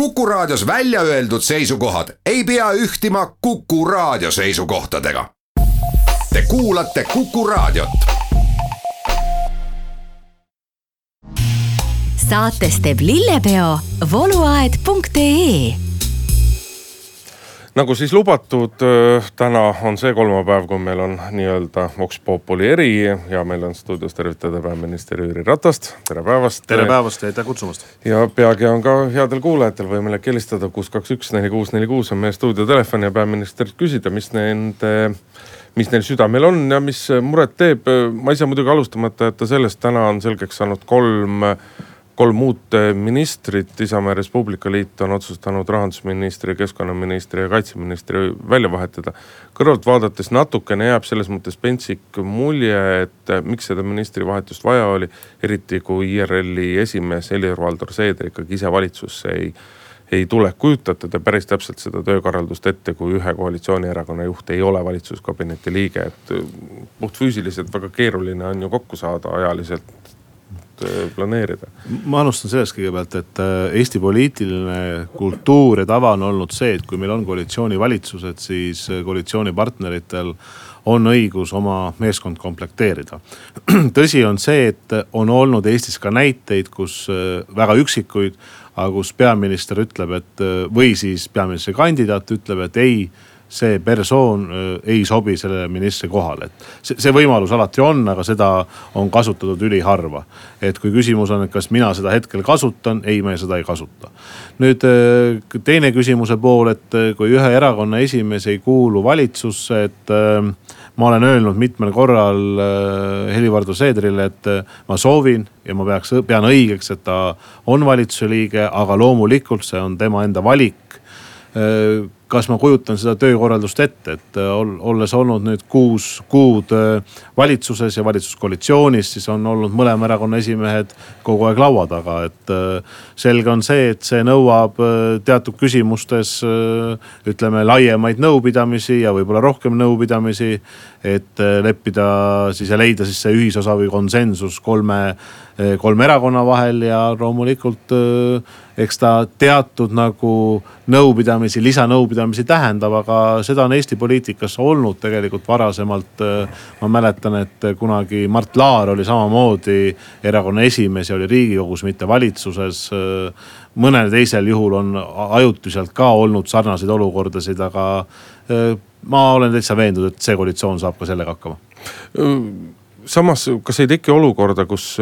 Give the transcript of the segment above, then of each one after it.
Kuku Raadios välja öeldud seisukohad ei pea ühtima Kuku Raadio seisukohtadega. Te kuulate Kuku Raadiot. saates teeb lillepeo vooluaed.ee nagu siis lubatud, täna on see kolmapäev, kui meil on nii-öelda Vox Populi eri ja meil on stuudios tervitada peaminister Jüri Ratast, tere päevast. tere päevast ja aitäh kutsumast. ja peagi on ka headel kuulajatel võimalik helistada kuus, kaks, üks, neli, kuus, neli, kuus on meie stuudiotelefon ja peaministrilt küsida, mis nende mis neil südamel on ja mis muret teeb. ma ei saa muidugi alustamata jätta sellest, täna on selgeks saanud kolm kolm uut ministrit, Isamaa ja Res Publica Liit on otsustanud rahandusministri, keskkonnaministri ja kaitseministri välja vahetada. kõrvalt vaadates natukene jääb selles mõttes pentsik mulje, et miks seda ministrivahetust vaja oli. eriti kui IRL-i esimees Helir-Valdor Seeder ikkagi ise valitsusse ei, ei tule. kujutate te päris täpselt seda töökorraldust ette, kui ühe koalitsioonierakonna juht ei ole valitsuskabineti liige, et puhtfüüsiliselt väga keeruline on ju kokku saada ajaliselt planeerida? ma alustan sellest kõigepealt, et äh, Eesti poliitiline kultuur ja tava on olnud see, et kui meil on koalitsioonivalitsused, siis äh, koalitsioonipartneritel on õigus oma meeskond komplekteerida. tõsi on see, et on olnud Eestis ka näiteid, kus väga üksikuid, aga kus peaminister ütleb, et või siis peaministrikandidaat ütleb, et ei see persoon ei sobi sellele ministri kohale, et see, see võimalus alati on, aga seda on kasutatud üliharva. et kui küsimus on, et kas mina seda hetkel kasutan, ei, me seda ei kasuta. nüüd teine küsimuse pool, et kui ühe erakonna esimees ei kuulu valitsusse, et ma olen öelnud mitmel korral Helir-Valdor Seedrile, et ma soovin ja ma peaks, pean õigeks, et ta on valitsuse liige, aga loomulikult see on tema enda valik kas ma kujutan seda töökorraldust ette, et äh, olles olnud nüüd kuus kuud äh, valitsuses ja valitsuskoalitsioonis, siis on olnud mõlema erakonna esimehed kogu aeg laua taga, et. Äh, selge on see, et see nõuab teatud küsimustes ütleme laiemaid nõupidamisi ja võib-olla rohkem nõupidamisi. Et leppida siis ja leida siis see ühisosa või konsensus kolme, kolme erakonna vahel ja loomulikult eks ta teatud nagu nõupidamisi, lisanõupidamisi tähendab, aga seda on Eesti poliitikas olnud tegelikult varasemalt. ma mäletan, et kunagi Mart Laar oli samamoodi erakonna esimees ja oli riigikogus, mitte valitsuses. mõnel teisel juhul on ajutiselt ka olnud sarnaseid olukordasid, aga ma olen täitsa veendunud, et see koalitsioon saab ka sellega hakkama. Samas, kas ei teki olukorda, kus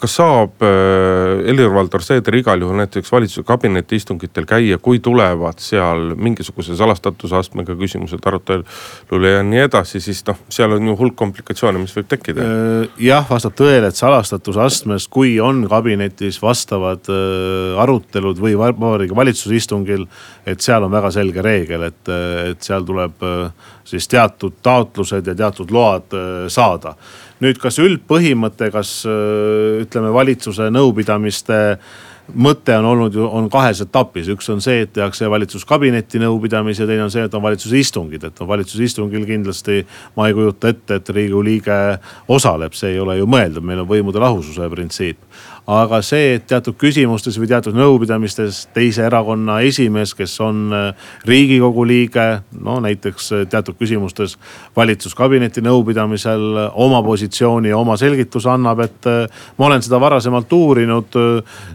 kas saab äh, Helir-Valdor Seeder igal juhul näiteks valitsuse kabineti istungitel käia, kui tulevad seal mingisuguse salastatuse astmega küsimused arutelule ja nii edasi, siis noh, seal on ju hulk komplikatsioone, mis võib tekkida. Äh, jah, vastab tõele, et salastatuse astmes, kui on kabinetis vastavad äh, arutelud või Vabariigi Valitsuse istungil. et seal on väga selge reegel, et, et seal tuleb siis teatud taotlused ja teatud load saada nüüd, kas üldpõhimõte, kas ütleme valitsuse nõupidamiste mõte on olnud ju, on kahes etapis, üks on see, et tehakse valitsuskabineti nõupidamis ja teine on see, et on valitsuse istungid, et no valitsuse istungil kindlasti. ma ei kujuta ette, et riigikogu liige osaleb, see ei ole ju mõeldav, meil on võimude lahususe printsiip aga see, et teatud küsimustes või teatud nõupidamistes teise erakonna esimees, kes on äh, riigikogu liige, no näiteks äh, teatud küsimustes valitsuskabineti nõupidamisel oma positsiooni ja oma selgituse annab, et äh, ma olen seda varasemalt uurinud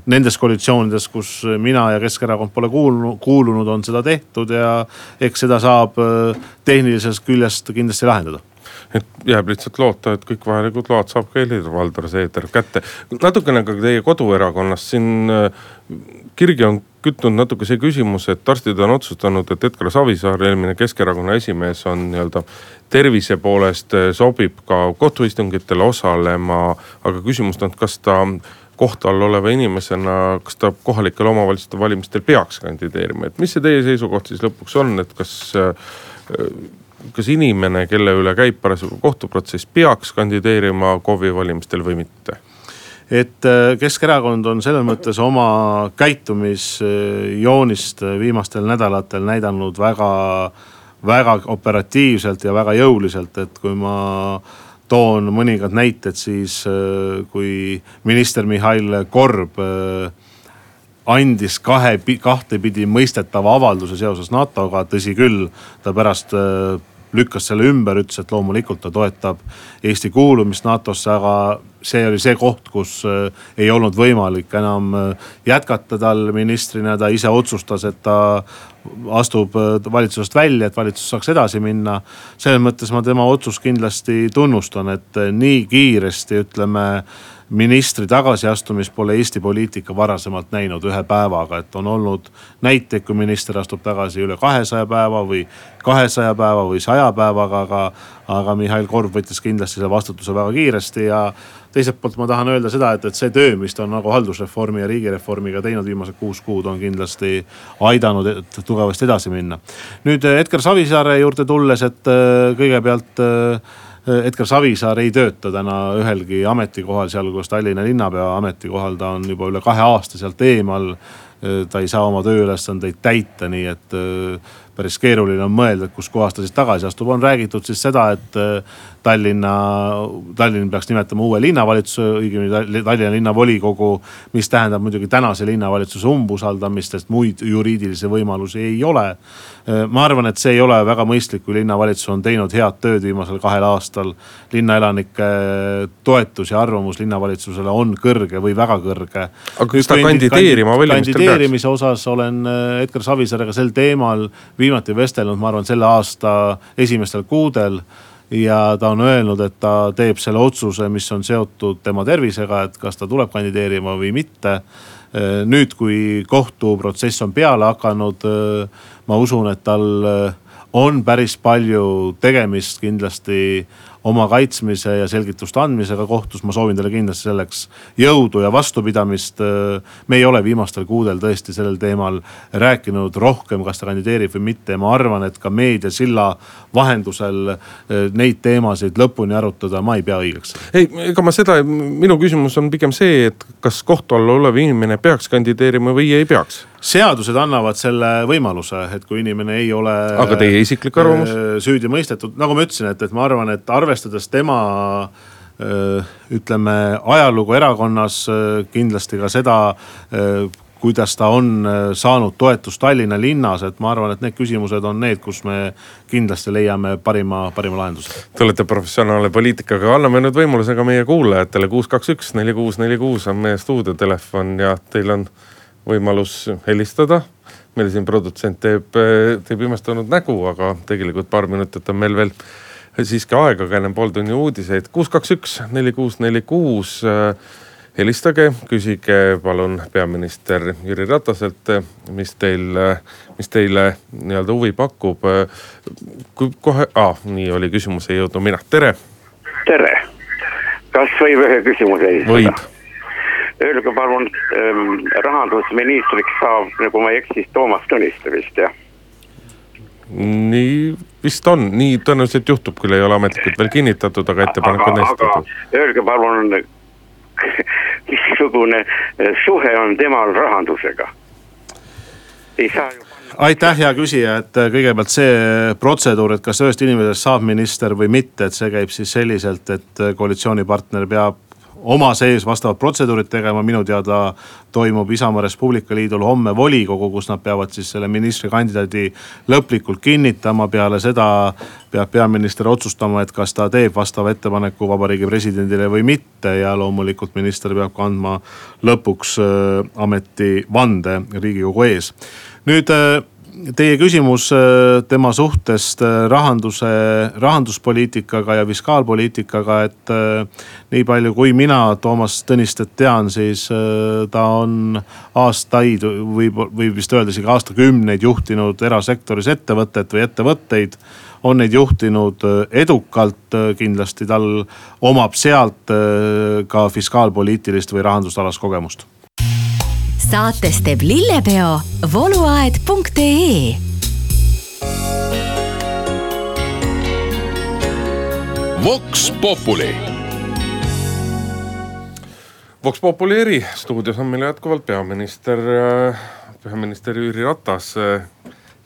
nendes koalitsioonides, kus mina ja Keskerakond pole kuulnud, kuulunud, on seda tehtud ja eks seda saab tehnilisest küljest kindlasti lahendada et jääb lihtsalt loota, et kõik vajalikud load saab ka Helir-Valdor Seeder kätte. natukene ka teie koduerakonnast siin äh, kirgi on kütnud natuke see küsimus, et arstid on otsustanud, et Edgar Savisaar, eelmine Keskerakonna esimees on nii-öelda tervise poolest äh, sobib ka kohtuistungitel osalema. aga küsimus on, kas ta kohtu all oleva inimesena, kas ta kohalikel omavalitsuste valimistel peaks kandideerima, et mis see teie seisukoht siis lõpuks on, et kas äh, kas inimene, kelle üle käib parasjagu kohtuprotsess, peaks kandideerima KOV-i valimistel või mitte? et äh, Keskerakond on selles mõttes oma käitumisjoonist viimastel nädalatel näidanud väga, väga operatiivselt ja väga jõuliselt, et kui ma toon mõningad näited, siis äh, kui minister Mihhail Korb äh, andis kahe, kahtepidi mõistetava avalduse seoses NATO-ga, tõsi küll, ta pärast lükkas selle ümber, ütles, et loomulikult ta toetab Eesti kuulumist NATO-sse, aga see oli see koht, kus äh, ei olnud võimalik enam äh, jätkata tal ministrina, ta ise otsustas, et ta astub äh, valitsusest välja, et valitsus saaks edasi minna. selles mõttes ma tema otsust kindlasti tunnustan, et nii kiiresti ütleme ministri tagasiastumist pole Eesti poliitika varasemalt näinud ühe päevaga, et on olnud näiteid, kui minister astub tagasi üle kahesaja päeva või kahesaja päeva või saja päevaga, aga. aga Mihhail Korb võttis kindlasti selle vastutuse väga kiiresti ja teiselt poolt ma tahan öelda seda, et, et see töö, mis ta on nagu haldusreformi ja riigireformiga teinud viimased kuus kuud, on kindlasti aidanud tugevasti edasi minna. nüüd Edgar Savisaare juurde tulles, et äh, kõigepealt äh, Edgar Savisaar ei tööta täna ühelgi ametikohal, sealhulgas Tallinna linnapea ametikohal, ta on juba üle kahe aasta sealt eemal. ta ei saa oma tööülesandeid täita, nii et päris keeruline on mõelda, et kuskohast ta siis tagasi astub, on räägitud siis seda, et Tallinna, Tallinn peaks nimetama uue linnavalitsuse, õigemini Tallinna linnavolikogu. mis tähendab muidugi tänase linnavalitsuse umbusaldamist, sest muid juriidilisi võimalusi ei ole. ma arvan, et see ei ole väga mõistlik, kui linnavalitsus on teinud head tööd viimasel kahel aastal. linnaelanike toetus ja arvamus linnavalitsusele on kõrge või väga kõrge. aga kas ta kandideerima valimistel peaks? kandideerimise osas olen äh, Edgar Savisaarega sel teemal viimati vestelnud, ma arvan, selle aasta esimestel kuudel ja ta on öelnud, et ta teeb selle otsuse, mis on seotud tema tervisega, et kas ta tuleb kandideerima või mitte. nüüd, kui kohtuprotsess on peale hakanud, ma usun, et tal on päris palju tegemist kindlasti oma kaitsmise ja selgituste andmisega kohtus. ma soovin talle kindlasti selleks jõudu ja vastupidamist. me ei ole viimastel kuudel tõesti sellel teemal rääkinud rohkem, kas ta kandideerib või mitte ma arvan, et ka meediasilla vahendusel eh, neid teemasid lõpuni arutada ma ei pea õigeks. ei, ega ma seda, minu küsimus on pigem see, et kas kohtu all olev inimene peaks kandideerima või ei peaks seadused annavad selle võimaluse, et kui inimene ei ole. aga teie isiklik arvamus? Äh, süüdi mõistetud, nagu ma ütlesin, et, et ma arvan, et arvestades tema äh, ütleme ajalugu erakonnas, äh, kindlasti ka seda kuidas ta on saanud toetust Tallinna linnas, et ma arvan, et need küsimused on need, kus me kindlasti leiame parima, parima lahenduse. Te olete professionaalne poliitik, aga anname nüüd võimaluse ka meie kuulajatele, kuus, kaks, üks, neli, kuus, neli, kuus on meie stuudiotelefon ja teil on võimalus helistada. meil siin produtsent teeb, teeb imestunud nägu, aga tegelikult paar minutit on meil veel siiski aega, aga enne pooltunni uudiseid. kuus, kaks, üks, neli, kuus, neli, kuus. helistage, küsige palun peaminister Jüri Rataselt, mis teil, mis teile nii-öelda huvi pakub. kui kohe ah,, nii oli küsimus, ei jõudnud mina, tere. tere, kas võib ühe küsimuse esitada? võib öelge palun ähm,, rahandusministriks saab, nagu ma ei eksi, Toomas Tõniste vist jah? nii vist on, nii tõenäoliselt juhtub, küll ei ole ametlikult veel kinnitatud, aga ettepanek on esitatud. Öelge palun, missugune äh, suhe on temal rahandusega? ei saa ju aitäh, hea küsija, et äh, kõigepealt see protseduur, et kas ühest inimesest saab minister või mitte, et see käib siis selliselt, et äh, koalitsioonipartner peab oma sees vastavad protseduurid tegema, minu teada toimub Isamaa Res Publica Liidul homme volikogu, kus nad peavad siis selle ministrikandidaadi lõplikult kinnitama. peale seda peab peaminister otsustama, et kas ta teeb vastava ettepaneku vabariigi presidendile või mitte ja loomulikult minister peab ka andma lõpuks äh, ametivande riigikogu ees. nüüd äh, teie küsimus äh, tema suhtest äh, rahanduse, rahanduspoliitikaga ja fiskaalpoliitikaga, et äh, nii palju kui mina Toomas Tõnistet tean, siis ta on aastaid või võib vist öelda isegi aastakümneid juhtinud erasektoris ettevõtet või ettevõtteid on neid juhtinud edukalt, kindlasti tal omab sealt ka fiskaalpoliitilist või rahandusalast kogemust saates teeb lillepeo voluaed.ee Vox Populi. Vox Populi eri stuudios on meil jätkuvalt peaminister, äh, peaminister Jüri Ratas. Äh,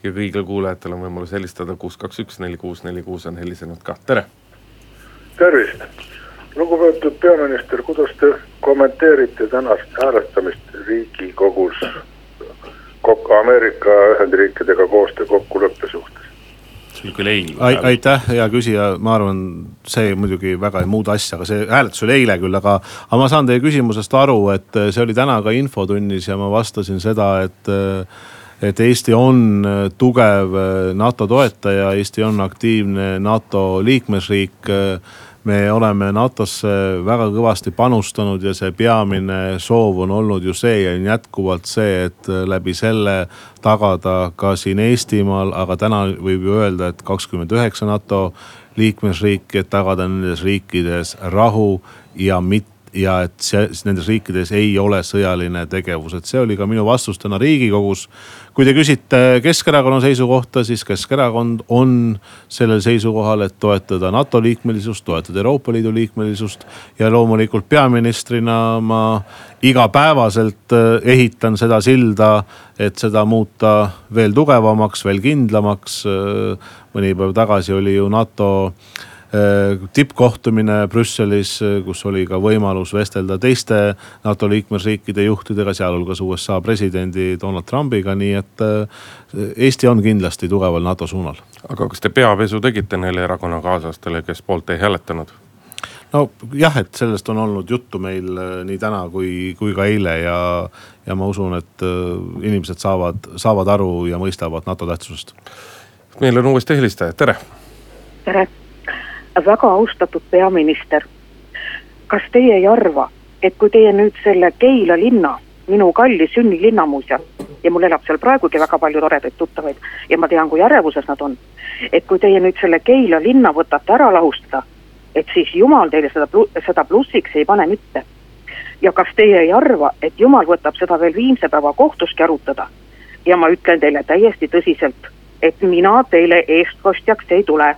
ja kõigil kuulajatel on võimalus helistada kuus, kaks, üks, neli, kuus, neli, kuus on helisenud ka, tere. tervist, lugupeetud peaminister, kuidas te kommenteerite tänast hääletamist riigikogus kokku Ameerika Ühendriikidega koostöökokkuleppe suhtes? see oli küll eile. aitäh, hea küsija, ma arvan, see muidugi väga ei muuda asja, aga see hääletus oli eile küll, aga. aga ma saan teie küsimusest aru, et see oli täna ka infotunnis ja ma vastasin seda, et et Eesti on tugev NATO toetaja, Eesti on aktiivne NATO liikmesriik me oleme NATO-sse väga kõvasti panustanud ja see peamine soov on olnud ju see ja on jätkuvalt see, et läbi selle tagada ka siin Eestimaal, aga täna võib ju öelda, et kakskümmend üheksa NATO liikmesriiki, et tagada nendes riikides rahu ja mitte ja et see, nendes riikides ei ole sõjaline tegevus, et see oli ka minu vastus täna riigikogus kui te küsite Keskerakonna seisukohta, siis Keskerakond on sellel seisukohal, et toetada NATO liikmelisust, toetada Euroopa Liidu liikmelisust. ja loomulikult peaministrina ma igapäevaselt eh, ehitan seda silda, et seda muuta veel tugevamaks, veel kindlamaks. Eh, mõni päev tagasi oli ju NATO Äh, tippkohtumine Brüsselis, äh, kus oli ka võimalus vestelda teiste NATO liikmesriikide juhtidega, sealhulgas USA presidendi Donald Trumpiga, nii et äh, Eesti on kindlasti tugeval NATO suunal. aga kas te peapesu tegite neile erakonnakaaslastele, kes poolt ei hääletanud? nojah, et sellest on olnud juttu meil nii täna kui, kui ka eile ja, ja ma usun, et inimesed saavad, saavad aru ja mõistavad NATO tähtsusest. meil on uuesti helistaja, tere. tere väga austatud peaminister. kas teie ei arva, et kui teie nüüd selle Keila linna, minu kalli sünnilinna muuseas ja mul elab seal praegugi väga palju toredaid tuttavaid ja ma tean, kui ärevuses nad on. et kui teie nüüd selle Keila linna võtate ära lahustada, et siis jumal teile seda, seda plussiks ei pane mitte. ja kas teie ei arva, et jumal võtab seda veel viimse päeva kohtuski arutada? ja ma ütlen teile täiesti tõsiselt, et mina teile eestkostjaks ei tule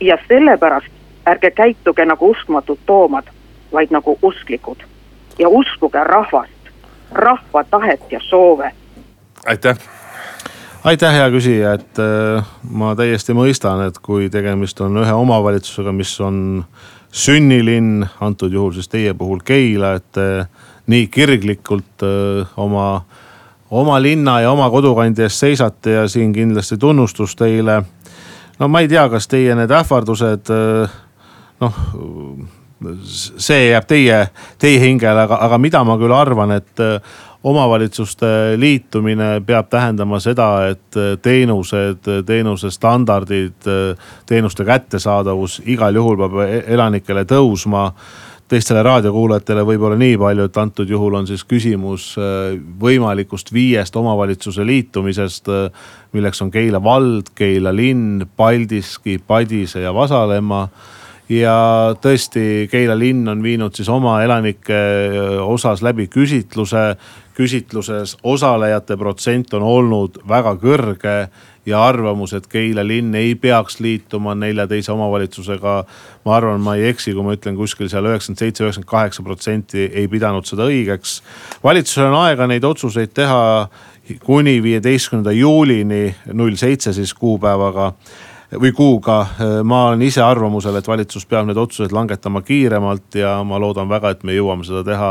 ja sellepärast ärge käituge nagu uskmatud toomad, vaid nagu usklikud. Ja uskuge rahvast, rahva tahet ja soove. aitäh! Aitäh, hea küsija, et äh, ma täiesti mõistan, et kui tegemist on ühe omavalitsusega, mis on sünnilinn, antud juhul siis teie puhul Keila, et nii kirglikult äh, oma, oma linna ja oma kodukandi eest seisate ja siin kindlasti tunnustus teile no ma ei tea, kas teie need ähvardused äh, noh, see jääb teie, teie hingele, aga, aga mida ma küll arvan, et äh, omavalitsuste liitumine peab tähendama seda, et äh, teenused, teenuse standardid, teenuste kättesaadavus igal juhul peab e-, elanikele tõusma teistele raadiokuulajatele võib-olla nii palju, et antud juhul on siis küsimus äh, võimalikust viiest omavalitsuse liitumisest. Äh, milleks on Keila vald, Keila linn, Paldiski, Padise ja Vasalemma ja tõesti, Keila linn on viinud siis oma elanike äh, osas läbi küsitluse. küsitluses osalejate protsent on olnud väga kõrge ja arvamus, et Keila linn ei peaks liituma nelja teise omavalitsusega. ma arvan, ma ei eksi, kui ma ütlen kuskil seal üheksakümmend seitse, üheksakümmend kaheksa protsenti ei pidanud seda õigeks. valitsusel on aega neid otsuseid teha kuni viieteistkümnenda juulini, null seitse siis kuupäevaga või kuuga. ma olen ise arvamusel, et valitsus peab need otsused langetama kiiremalt ja ma loodan väga, et me jõuame seda teha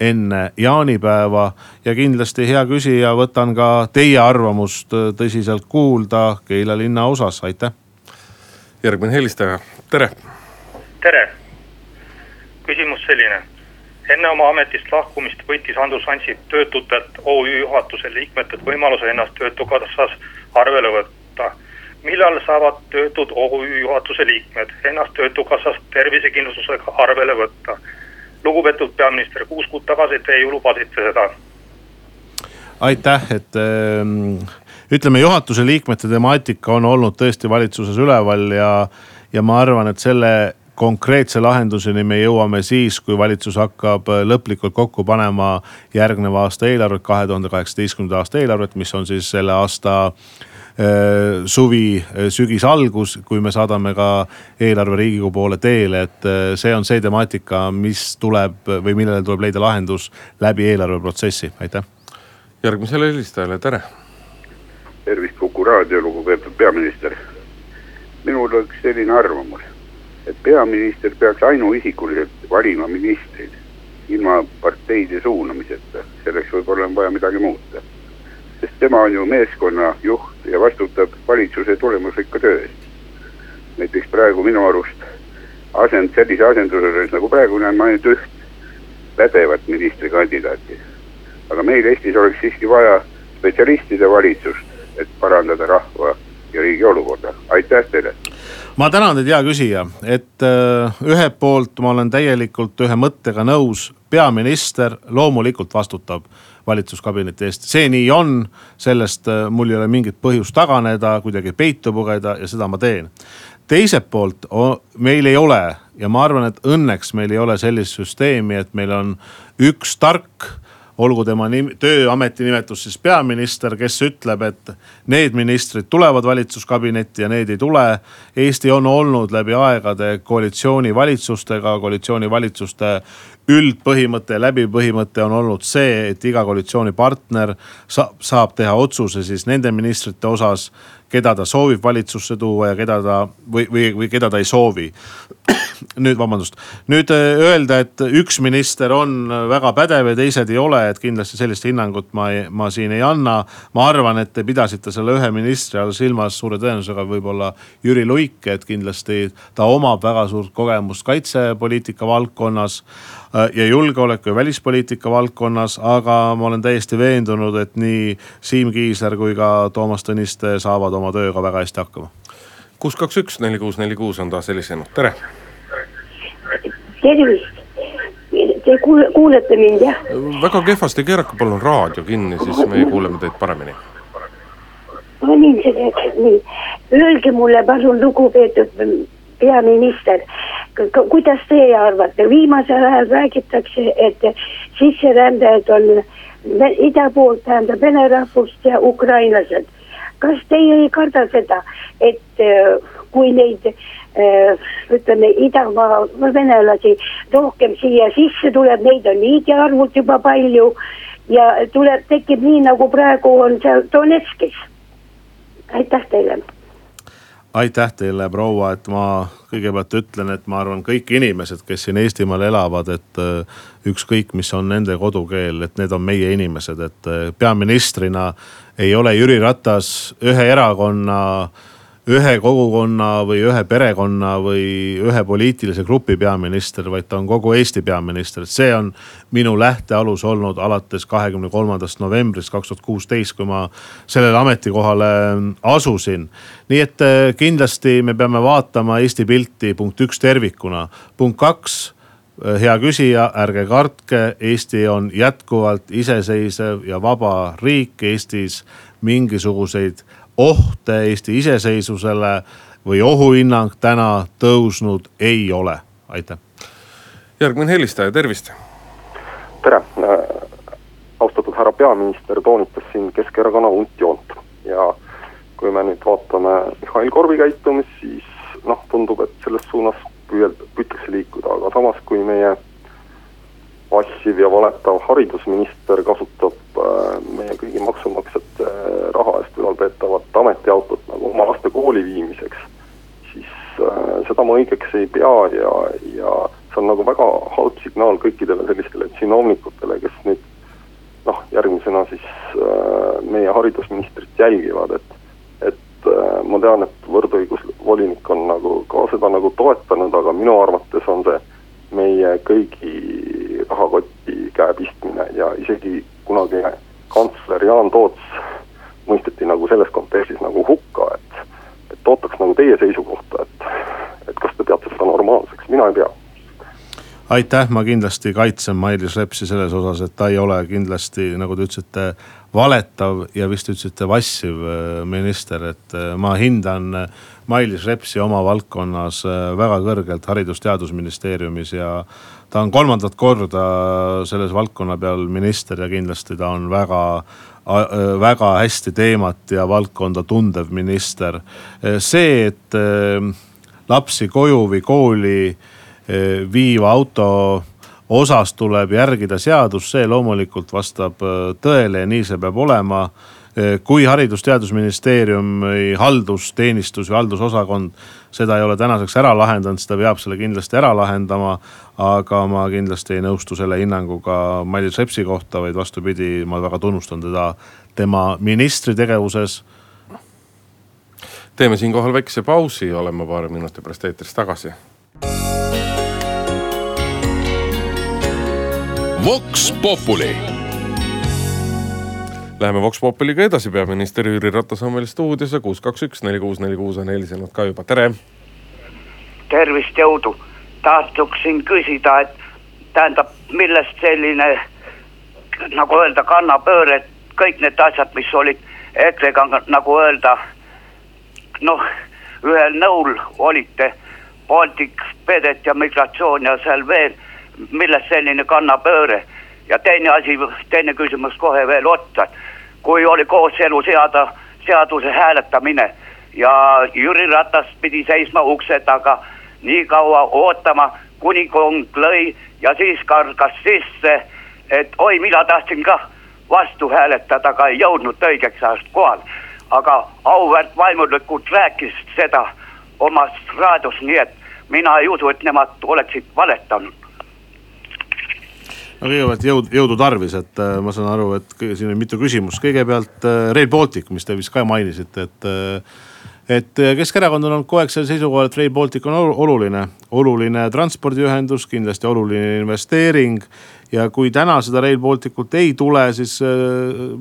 enne jaanipäeva. ja kindlasti, hea küsija, võtan ka teie arvamust tõsiselt kuulda Keila linna osas, aitäh. järgmine helistaja, tere. tere, küsimus selline enne oma ametist lahkumist võttis Andrus Ansip töötutelt OÜ juhatuse liikmetelt võimaluse ennast Töötukassas arvele võtta millal saavad töötud OÜ juhatuse liikmed ennast Töötukassast tervisekindlustusega arvele võtta? Lugupeetud peaminister, kuus kuud tagasi te ju lubasite seda. aitäh, et äh, ütleme, juhatuse liikmete temaatika on olnud tõesti valitsuses üleval ja, ja ma arvan, et selle konkreetse lahenduseni me jõuame siis, kui valitsus hakkab lõplikult kokku panema järgneva aasta eelarvet, kahe tuhande kaheksateistkümnenda aasta eelarvet, mis on siis selle aasta äh, Äh, suvi, äh, sügis algus, kui me saadame ka eelarve riigikogu poole teele, et äh, see on see temaatika, mis tuleb või millele tuleb leida lahendus läbi eelarveprotsessi, aitäh. järgmisele helistajale, tere. tervist, Kuku raadio, lugupeetud peaminister. minul oleks selline arvamus, et peaminister peaks ainuisikuliselt valima ministreid ilma parteide suunamiseta, selleks võib-olla on vaja midagi muuta sest tema on ju meeskonna juht ja vastutab valitsuse tulemusrikka töö eest. näiteks praegu minu arust asend, sellise asenduse juures nagu praegu näen ma ainult üht pädevat ministrikandidaati. aga meil Eestis oleks siiski vaja spetsialistide valitsust, et parandada rahva ja riigi olukorda, aitäh teile ma tänan teid, hea küsija, et äh, ühelt poolt ma olen täielikult ühe mõttega nõus, peaminister loomulikult vastutab valitsuskabineti eest, see nii on, sellest äh, mul ei ole mingit põhjust taganeda, kuidagi peitu pugeda ja seda ma teen. teiselt poolt meil ei ole ja ma arvan, et õnneks meil ei ole sellist süsteemi, et meil on üks tark olgu tema nim, tööameti nimetus siis peaminister, kes ütleb, et need ministrid tulevad valitsuskabinetti ja need ei tule. Eesti on olnud läbi aegade koalitsioonivalitsustega, koalitsioonivalitsuste üldpõhimõte läbipõhimõte on olnud see, et iga koalitsioonipartner saab, saab teha otsuse siis nende ministrite osas keda ta soovib valitsusse tuua ja keda ta või, või, või keda ta ei soovi. nüüd vabandust, nüüd äh, öelda, et üks minister on väga pädev ja teised ei ole, et kindlasti sellist hinnangut ma, ma siin ei anna. ma arvan, et te pidasite selle ühe ministri all silmas suure tõenäosusega võib-olla Jüri Luike, et kindlasti ta omab väga suurt kogemust kaitsepoliitika valdkonnas Äh, ja julgeoleku ja välispoliitika valdkonnas, aga ma olen täiesti veendunud, et nii Siim Kiisler kui ka Toomas Tõniste saavad oma tööga väga hästi hakkama. kuus, kaks, üks, neli, kuus, neli, kuus on taas helisenud, tere. Tervist, te kuulete mind jah? väga kehvasti, keerake palun raadio kinni, siis me kuuleme teid paremini. panin selleks, nii, öelge mulle palun lugupeetud peaminister, kuidas teie arvate, viimasel ajal räägitakse, et sisserändajad on ida poolt, tähendab vene rahvust ja ukrainlased. Kas teie ei karda seda, et äh, kui neid äh, ütleme idamaa venelasi rohkem siia sisse tuleb, neid on niigi arvult juba palju ja tuleb, tekib nii nagu praegu on seal Donetskis. aitäh teile aitäh teile, proua, et ma kõigepealt ütlen, et ma arvan, kõik inimesed, kes siin Eestimaal elavad, et äh, ükskõik, mis on nende kodukeel, et need on meie inimesed, et peaministrina ei ole Jüri Ratas ühe erakonna ühe kogukonna või ühe perekonna või ühe poliitilise grupi peaminister, vaid ta on kogu Eesti peaminister. see on minu lähtealus olnud alates kahekümne kolmandast novembrist kaks tuhat kuusteist, kui ma sellele ametikohale asusin. nii et eh, kindlasti me peame vaatama Eesti pilti punkt üks tervikuna, punkt kaks hea küsija, ärge kartke, Eesti on jätkuvalt iseseisev ja vaba riik, Eestis mingisuguseid ohte Eesti iseseisvusele või ohuhinnang täna tõusnud ei ole, aitäh. järgmine helistaja, tervist. tere, äh, austatud härra peaminister toonitas siin Keskerakonna untjoont ja kui me nüüd vaatame Mihhail Korbi käitumist, siis noh, tundub, et selles suunas püüel-, püütakse liikuda, aga samas, kui meie vassiv ja valetav haridusminister kasutab äh, meie kõigi maksumaksjate äh, raha eest ülalpeetavat ametiautot nagu oma laste kooli viimiseks, siis äh, seda ma õigeks ei pea ja, ja see on nagu väga halb signaal kõikidele sellistele tsinovnikutele, kes nüüd noh, järgmisena siis meie haridusministrit jälgivad, et ma tean, et võrdõigusvolinik on nagu ka seda nagu toetanud, aga minu arvates on see meie kõigi rahakotti käe pistmine ja isegi kunagine kantsler Jaan Toots mõisteti nagu selles kontekstis nagu hukka, et, et ootaks nagu teie seisukohta, et, et kas te peate seda normaalseks, mina ei pea aitäh, ma kindlasti kaitsen Mailis Repsi selles osas, et ta ei ole kindlasti, nagu te ütlesite, valetav ja vist ütlesite vassiv äh, minister, et äh, ma hindan äh, Mailis Repsi oma valdkonnas väga kõrgelt Haridus-Teadusministeeriumis ja ta on kolmandat korda selles valdkonna peal minister ja kindlasti ta on väga väga hästi teemat ja valdkonda tundev minister. see, et lapsi koju või kooli viiva auto osas tuleb järgida seadust, see loomulikult vastab tõele ja nii see peab olema. kui Haridus-Teadusministeeriumi haldusteenistus või haldusosakond seda ei ole tänaseks ära lahendanud, siis ta peab selle kindlasti ära lahendama. aga ma kindlasti ei nõustu selle hinnanguga Mailis Repsi kohta, vaid vastupidi, ma väga tunnustan teda tema ministri tegevuses. teeme siinkohal väikese pausi, oleme paari minuti pärast eetris tagasi. Vox Populi Läheme Vox Popiliga edasi, peaminister Jüri Ratas on meil stuudios ja kuus, kaks, üks, neli, kuus, neli, kuus on helisenud ka juba, tere. tervist, jõudu. tahtsuksin küsida, et tähendab, millest selline nagu öelda, kannapööre, et kõik need asjad, mis olid EKRE-ga nagu öelda. noh, ühel nõul olite, Baltic, Pedet ja migratsioon ja seal veel, millest selline kannapööre? Ja teine asi, teine küsimus kohe veel otsa. Kui oli kooseluseada, seaduse hääletamine ja Jüri Ratas pidi seisma ukse taga nii kaua ootama, kuni kong lõi ja siis kargas sisse, et oi, mina tahtsin ka vastu hääletada, aga ei jõudnud õigeks ajast kohale. aga auväärt vaimulikud rääkisid seda omas raadios, nii et mina ei usu, et nemad oleksid valetanud no kõigepealt jõud, jõudu tarvis, et äh, ma saan aru, et siin on mitu küsimust, kõigepealt äh, Rail Baltic, mis te vist ka mainisite, et äh,. et Keskerakond on olnud kogu aeg sellel seisukohal, et Rail Baltic on oluline, oluline transpordiühendus, kindlasti oluline investeering. ja kui täna seda Rail Baltic ut ei tule, siis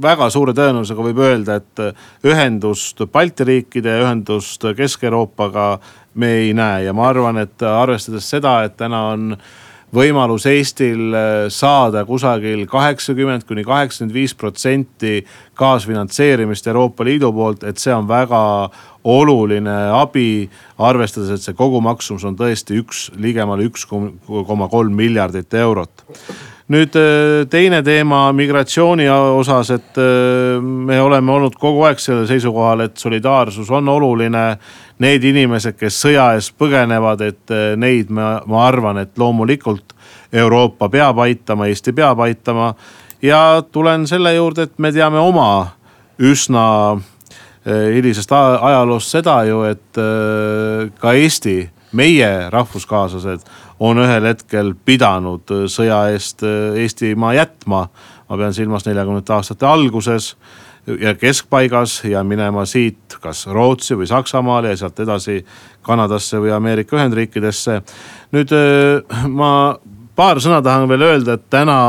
väga suure tõenäosusega võib öelda, et ühendust Balti riikide ühendust Kesk-Euroopaga me ei näe ja ma arvan, et arvestades seda, et täna on võimalus Eestil äh, saada kusagil kaheksakümmend kuni kaheksakümmend viis protsenti kaasfinantseerimist Euroopa Liidu poolt, et see on väga oluline abi. arvestades, et see kogumaksumus on tõesti üks, ligemale üks koma kolm miljardit eurot nüüd äh, teine teema migratsiooni osas, et äh, me oleme olnud kogu aeg sellel seisukohal, et solidaarsus on oluline. Need inimesed, kes sõja eest põgenevad, et äh, neid ma, ma arvan, et loomulikult Euroopa peab aitama, Eesti peab aitama. ja tulen selle juurde, et me teame oma üsna hilisest ajaloost seda ju, et ka Eesti, meie rahvuskaaslased on ühel hetkel pidanud äh, sõja eest äh, Eestimaa jätma. ma pean silmas neljakümnendate aastate alguses ja keskpaigas ja minema siit kas Rootsi või Saksamaale ja sealt edasi Kanadasse või Ameerika Ühendriikidesse. nüüd äh, ma paar sõna tahan veel öelda, et täna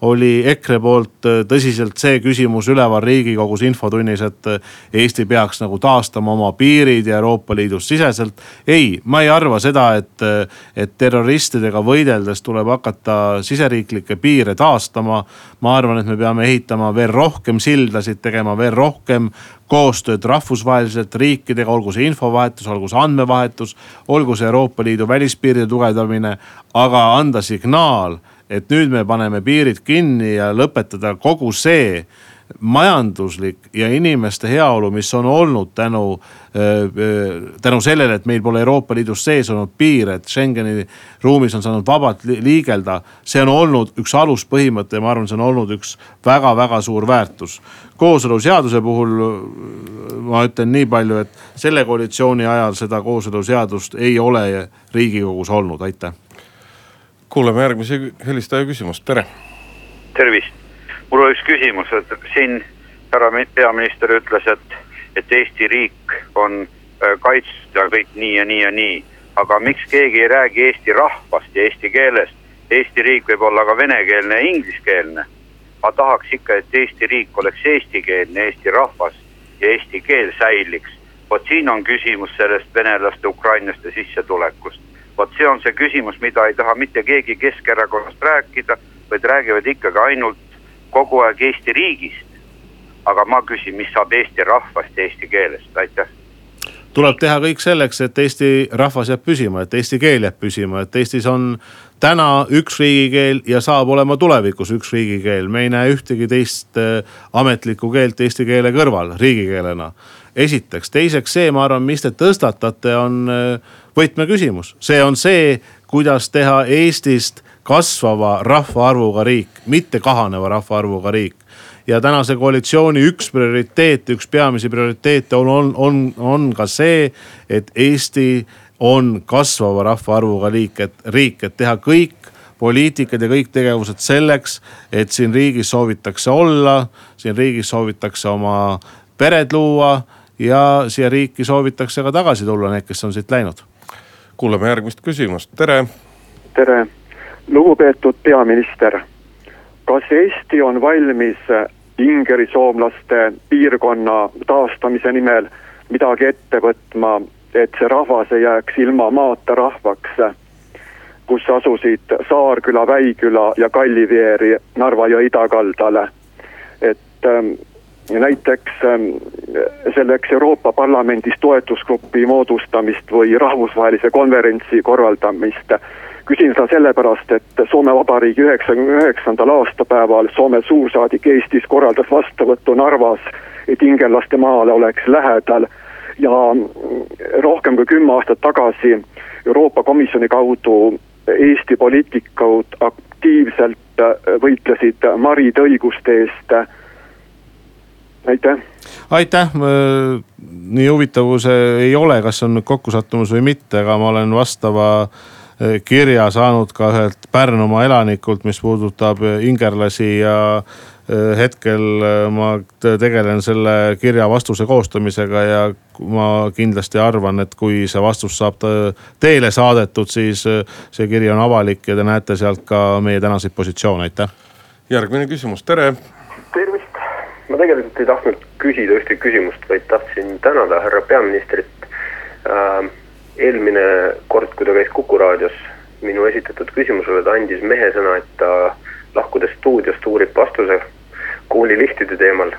oli EKRE poolt äh, tõsiselt see küsimus üleval riigikogus infotunnis, et äh, Eesti peaks nagu taastama oma piirid ja Euroopa Liidus siseselt. ei, ma ei arva seda, et, äh, et terroristidega võideldes tuleb hakata siseriiklikke piire taastama. ma arvan, et me peame ehitama veel rohkem sildasid, tegema veel rohkem koostööd rahvusvaheliselt riikidega, olgu see infovahetus, olgu see andmevahetus, olgu see Euroopa Liidu välispiiride tugevdamine, aga anda signaal et nüüd me paneme piirid kinni ja lõpetada kogu see majanduslik ja inimeste heaolu, mis on olnud tänu, tänu sellele, et meil pole Euroopa Liidus sees olnud piire, et Schengeni ruumis on saanud vabalt liigelda. see on olnud üks aluspõhimõte ja ma arvan, see on olnud üks väga-väga suur väärtus. kooseluseaduse puhul ma ütlen nii palju, et selle koalitsiooni ajal seda kooseluseadust ei ole riigikogus olnud, aitäh kuulame järgmise helistaja küsimust, tere. tervist, mul on üks küsimus, et siin härra peaminister ütles, et, et Eesti riik on äh, kaitstud ja kõik nii ja nii ja nii. aga miks keegi ei räägi eesti rahvast ja eesti keelest? Eesti riik võib olla ka venekeelne ja ingliskeelne. ma tahaks ikka, et Eesti riik oleks eestikeelne, eesti rahvas ja eesti keel säiliks. vot siin on küsimus sellest venelaste, ukrainlaste sissetulekust vot see on see küsimus, mida ei taha mitte keegi Keskerakonnast rääkida, vaid räägivad ikkagi ainult kogu aeg Eesti riigist. aga ma küsin, mis saab Eesti rahvast ja eesti keelest, aitäh tuleb teha kõik selleks, et eesti rahvas jääb püsima, et eesti keel jääb püsima, et Eestis on täna üks riigikeel ja saab olema tulevikus üks riigikeel. me ei näe ühtegi teist äh, ametlikku keelt eesti keele kõrval riigikeelena. esiteks, teiseks see, ma arvan, mis te tõstatate, on äh, võtmeküsimus, see on see, kuidas teha Eestist kasvava rahvaarvuga riik, mitte kahaneva rahvaarvuga riik ja tänase koalitsiooni üks prioriteete, üks peamisi prioriteete on, on, on, on ka see, et Eesti on kasvava rahvaarvuga liik, et riik, et teha kõik poliitikad ja kõik tegevused selleks, et siin riigis soovitakse olla, siin riigis soovitakse oma pered luua ja siia riiki soovitakse ka tagasi tulla, need, kes on siit läinud. Kuulame järgmist küsimust, tere. tere, lugupeetud peaminister. kas Eesti on valmis ingerisoomlaste piirkonna taastamise nimel midagi ette võtma, et see rahvas ei jääks ilma maata rahvaks kus asusid Saarküla, Väiküla ja Kalliveeri Narva jõe idakaldale. et ähm, näiteks ähm, selleks Euroopa Parlamendis toetusgrupi moodustamist või rahvusvahelise konverentsi korraldamist. küsin seda sellepärast, et Soome Vabariigi üheksakümne üheksandal aastapäeval Soome suursaadik Eestis korraldas vastuvõttu Narvas, et ingenlaste maale oleks lähedal ja rohkem kui kümme aastat tagasi Euroopa Komisjoni kaudu Eesti poliitikud aktiivselt võitlesid maride õiguste eest. Aitäh. aitäh, nii huvitav kui see ei ole, kas see on nüüd kokkusattumus või mitte, aga ma olen vastava äh, kirja saanud ka ühelt Pärnumaa elanikult, mis puudutab ingerlasi ja Äh, hetkel äh, ma tegelen selle kirja vastuse koostamisega ja ma kindlasti arvan, et kui see vastus saab teele saadetud, siis äh, see kiri on avalik ja te näete sealt ka meie tänaseid positsioone, aitäh. järgmine küsimus, tere. tervist, ma tegelikult ei tahtnud küsida ühtegi küsimust, vaid tahtsin tänada härra peaministrit äh,. eelmine kord, kui ta käis Kuku raadios minu esitatud küsimusele, ta andis mehesõna, et ta lahkudes stuudiost uurib vastuse koolilihtide teemal.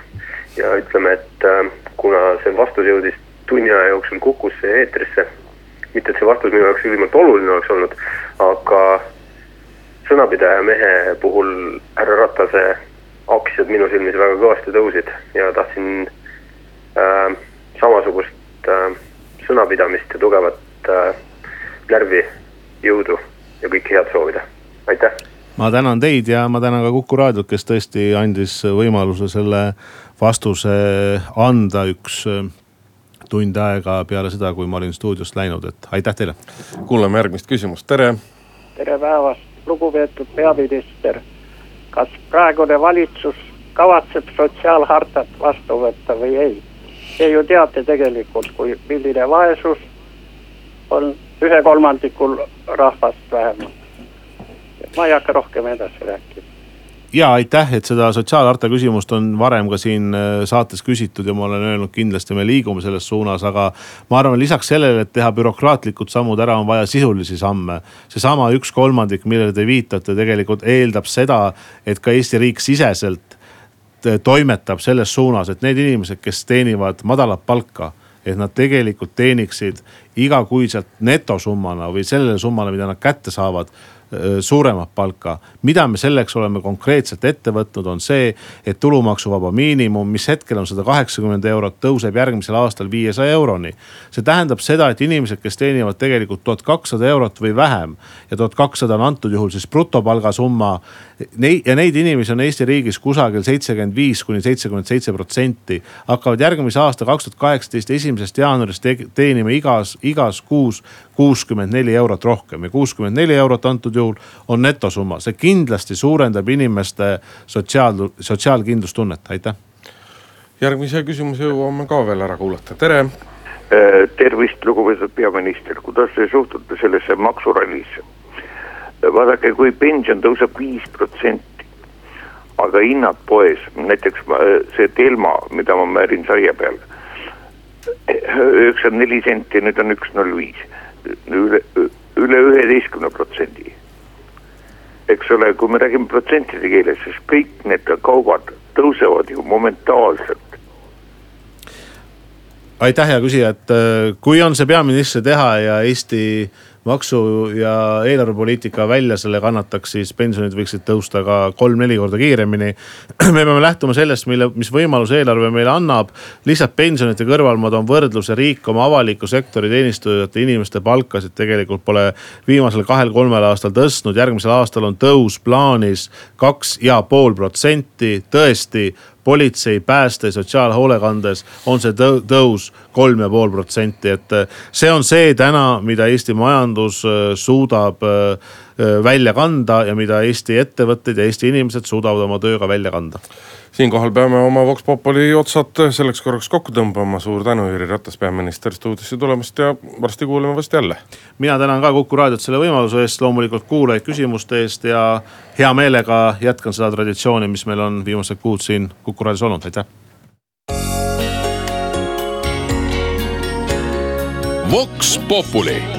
ja ütleme, et äh, kuna see vastus jõudis tunni aja jooksul Kukusse eetrisse, mitte et see vastus minu jaoks ülimalt oluline oleks olnud, aga sõnapidaja mehe puhul härra Ratase aktsiad minu silmis väga kõvasti tõusid ja tahtsin äh, samasugust äh, sõnapidamist ja tugevat äh, närvi, jõudu ja kõike head soovida, aitäh ma tänan teid ja ma tänan ka Kuku raadiot, kes tõesti andis võimaluse selle vastuse anda üks äh, tund aega peale seda, kui ma olin stuudiost läinud, et aitäh teile. kuulame järgmist küsimust, tere. tere päevast, lugupeetud peaminister. Kas praegune valitsus kavatseb sotsiaalhartat vastu võtta või ei? Te ju teate tegelikult, kui, milline vaesus on ühe kolmandikul rahvast vähemalt ma ei hakka rohkem edasi rääkima ja aitäh, et seda sotsiaalharta küsimust on varem ka siin äh, saates küsitud ja ma olen öelnud, kindlasti me liigume selles suunas, aga. ma arvan, lisaks sellele, et teha bürokraatlikud sammud ära, on vaja sisulisi samme. seesama üks kolmandik, millele te viitate, tegelikult eeldab seda, et ka Eesti riik siseselt äh, toimetab selles suunas, et need inimesed, kes teenivad madalat palka et nad tegelikult teeniksid igakuiselt netosummana või sellele summale, mida nad kätte saavad suuremat palka. mida me selleks oleme konkreetselt ette võtnud, on see, et tulumaksuvaba miinimum, mis hetkel on sada kaheksakümmend eurot, tõuseb järgmisel aastal viiesaja euroni. see tähendab seda, et inimesed, kes teenivad tegelikult tuhat kakssada eurot või vähem ja tuhat kakssada on antud juhul siis brutopalga summa. Neid ja neid inimesi on Eesti riigis kusagil seitsekümmend viis kuni seitsekümmend seitse protsenti. hakkavad järgmise aasta kaks tuhat kaheksateist esimesest jaanuarist teenima igas, igas kuus kuuskümmend neli eurot rohkem ja kuuskümmend neli eurot antud juhul on netosumma. see kindlasti suurendab inimeste sotsiaal, sotsiaalkindlustunnet, aitäh. järgmise küsimuse jõuame ka veel ära kuulata, tere. Äh, tervist, lugupeetud peaminister, kuidas te suhtute sellesse maksurallisse? vaadake, kui pension tõuseb viis protsenti, aga hinnad poes, näiteks see Telma, mida ma määrin saia peal, üheksakümmend neli senti, nüüd on üks null viis üle, üle üheteistkümne protsendi. Eks ole, kui me räägime protsentide keeles, siis kõik need kaubad tõusevad ju momentaalselt. aitäh, hea küsija, et äh, kui on see peaministri teha ja Eesti äh, maksu ja eelarvepoliitika välja selle kannataks, siis pensionid võiksid tõusta ka kolm-neli korda kiiremini. me peame lähtuma sellest, mille, mis võimaluse eelarve meile annab. lihtsalt pensionite kõrval ma toon võrdluse, riik oma avaliku sektori teenistujate inimeste palkasid tegelikult pole viimasel kahel-kolmel aastal tõstnud. järgmisel aastal on tõus plaanis kaks ja pool protsenti, tõesti politsei, pääste, sotsiaalhoolekandes on see tõ- tõus kolm ja pool protsenti, et äh, see on see täna, mida Eesti majandus äh, suudab äh, välja kanda ja mida Eesti ettevõtted ja Eesti inimesed suudavad oma tööga välja kanda siinkohal peame oma Vox Populi otsad selleks korraks kokku tõmbama. suur tänu, Jüri Ratas, peaminister stuudiosse tulemast ja varsti kuuleme vast jälle. mina tänan ka Kuku raadiot selle võimaluse eest, loomulikult kuulajaid küsimuste eest ja hea meelega jätkan seda traditsiooni, mis meil on viimased kuud siin Kuku raadios olnud, aitäh. Vox Populi